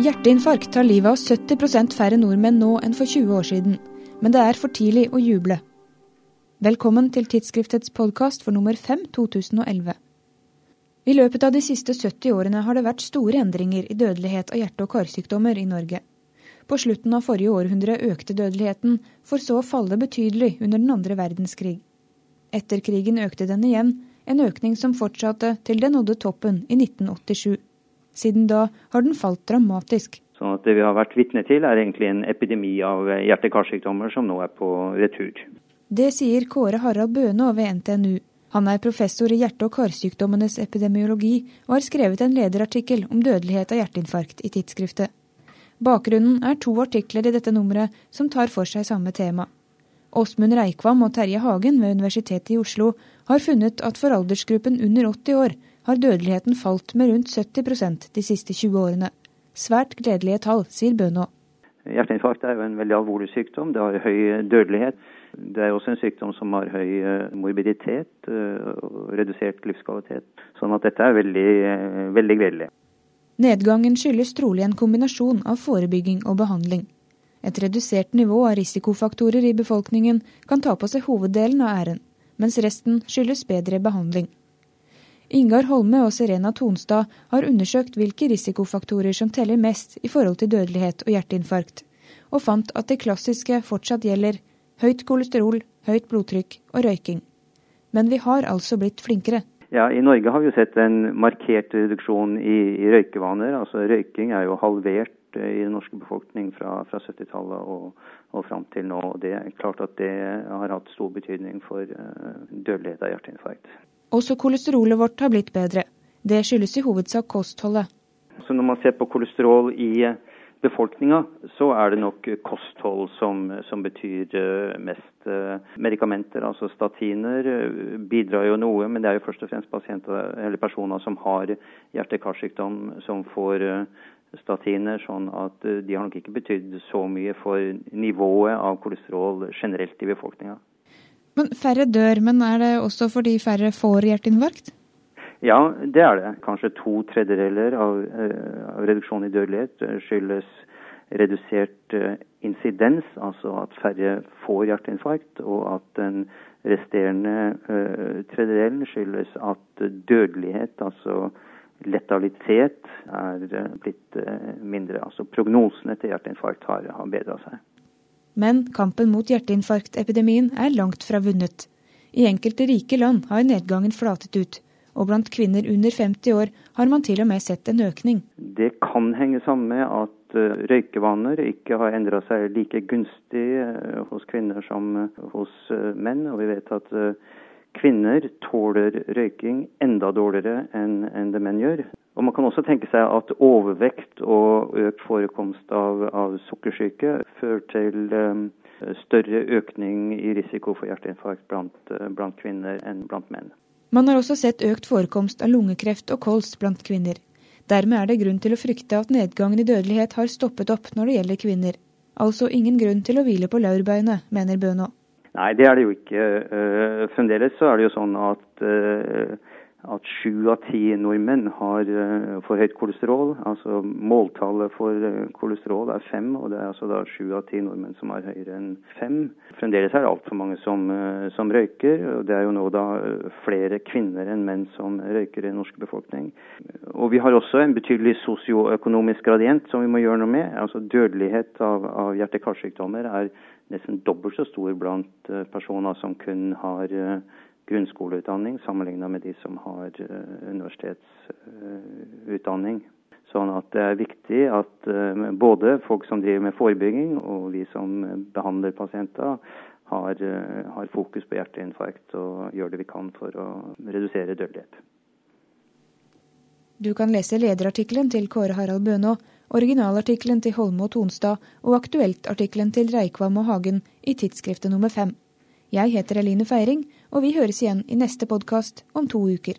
Hjerteinfarkt tar livet av 70% færre nordmenn nå enn for 20 år siden. Men det er for tidlig å juble. Velkommen til tidsskriftets podkast for nummer 5 2011. I løpet av de siste 70 årene har det vært store endringer i dødelighet av hjerte- og karsykdommer i Norge. På slutten av forrige århundre økte dødeligheten, for så å falle betydelig under den andre verdenskrig. Etter krigen økte den igjen, en økning som fortsatte til den nådde toppen i 1987. Siden da har den falt dramatisk. Så det vi har vært vitne til, er egentlig en epidemi av hjerte-karsykdommer som nå er på retur. Det sier Kåre Harald Bøhne ved NTNU. Han er professor i hjerte- og karsykdommenes epidemiologi, og har skrevet en lederartikkel om dødelighet av hjerteinfarkt i tidsskriftet. Bakgrunnen er to artikler i dette nummeret som tar for seg samme tema. Åsmund Reikvam og Terje Hagen ved Universitetet i Oslo har funnet at for aldersgruppen under 80 år har dødeligheten falt med rundt 70% de siste 20 årene. Svært gledelige tall, sier Bønå. Hjerteinfarkt er jo en veldig alvorlig sykdom. Det har høy dødelighet. Det er også en sykdom som har høy eh, morbiditet eh, og redusert livskvalitet. Sånn at dette er veldig, eh, veldig gledelig. Nedgangen skyldes trolig en kombinasjon av forebygging og behandling. Et redusert nivå av risikofaktorer i befolkningen kan ta på seg hoveddelen av æren, mens resten skyldes bedre behandling. Ingar Holme og Serena Tonstad har undersøkt hvilke risikofaktorer som teller mest i forhold til dødelighet og hjerteinfarkt, og fant at det klassiske fortsatt gjelder høyt kolesterol, høyt blodtrykk og røyking. Men vi har altså blitt flinkere. Ja, I Norge har vi jo sett en markert reduksjon i, i røykevaner. Altså Røyking er jo halvert eh, i den norske befolkning fra, fra 70-tallet og, og fram til nå. Det er klart at det har hatt stor betydning for uh, dødelighet av hjerteinfarkt. Også kolesterolet vårt har blitt bedre. Det skyldes i hovedsak kostholdet. Så når man ser på kolesterol i eh, befolkninga, så er det nok kosthold som, som betyr eh, mest. Eh, medikamenter, altså statiner, bidrar jo noe, men det er jo først og fremst eller personer som har hjerte-karsykdom som får statiner, sånn at de har nok ikke betydd så mye for nivået av kolesterol generelt i befolkninga. Men Færre dør, men er det også fordi færre får hjerteinfarkt? Ja, det er det. Kanskje to tredjedeler av, uh, av reduksjonen i dødelighet eh, skyldes redusert uh, insidens, altså at færre får hjerteinfarkt, og at den resterende tredjedelen skyldes at dødelighet, altså letalitet, er blitt mindre. Altså prognosene til hjerteinfarkt har, har bedra seg. Men kampen mot hjerteinfarktepidemien er langt fra vunnet. I enkelte rike land har nedgangen flatet ut, og blant kvinner under 50 år har man til og med sett en økning. Det kan henge sammen med at eh, røykevaner ikke har endra seg like gunstig eh, hos kvinner som eh, hos menn. Og vi vet at kvinner tåler røyking enda dårligere enn det menn gjør. Og Man kan også tenke seg at overvekt og økt forekomst av, av sukkersyke fører til um, større økning i risiko for hjerteinfarkt blant, uh, blant, kvinner enn blant menn. Man har også sett økt forekomst av lungekreft og kols blant kvinner. Dermed er det grunn til å frykte at nedgangen i dødelighet har stoppet opp når det gjelder kvinner. Altså ingen grunn til å hvile på laurbeinet, mener Bønå. Nei, det er det jo ikke. Uh, fremdeles så er det jo sånn at uh, at sju av ti nordmenn har uh, for høyt kolesterol. Altså Måltallet for uh, kolesterol er fem, og det er altså da sju av ti nordmenn som har høyere enn fem. Fremdeles er det altfor mange som, uh, som, røyker, og det er jo nå da flere kvinner enn menn som røyker i den norske befolkning. Og vi har også en betydelig sosioøkonomisk gradient som vi må gjøre noe med. Altså Dødelighet av, av hjerte-karsykdommer er nesten dobbelt så stor blant personer som kun har grunnskoleutdanning sammenligna med de som har eh, universitetsutdanning. Sånn at det er viktig at eh, både folk som driver med forebygging og vi som behandler pasienter, har, eh, har fokus på hjerteinfarkt og gjør det vi kan for å redusere dødelighet. Du kan lese lederartikkelen til Kåre Harald Bønå, originalartikkelen til Holme og Tonstad og aktueltartikkelen til Reikvam og Hagen i tidsskriftet nummer fem. Jeg heter Eline Feiring, og vi høres igjen i neste podkast om to uker.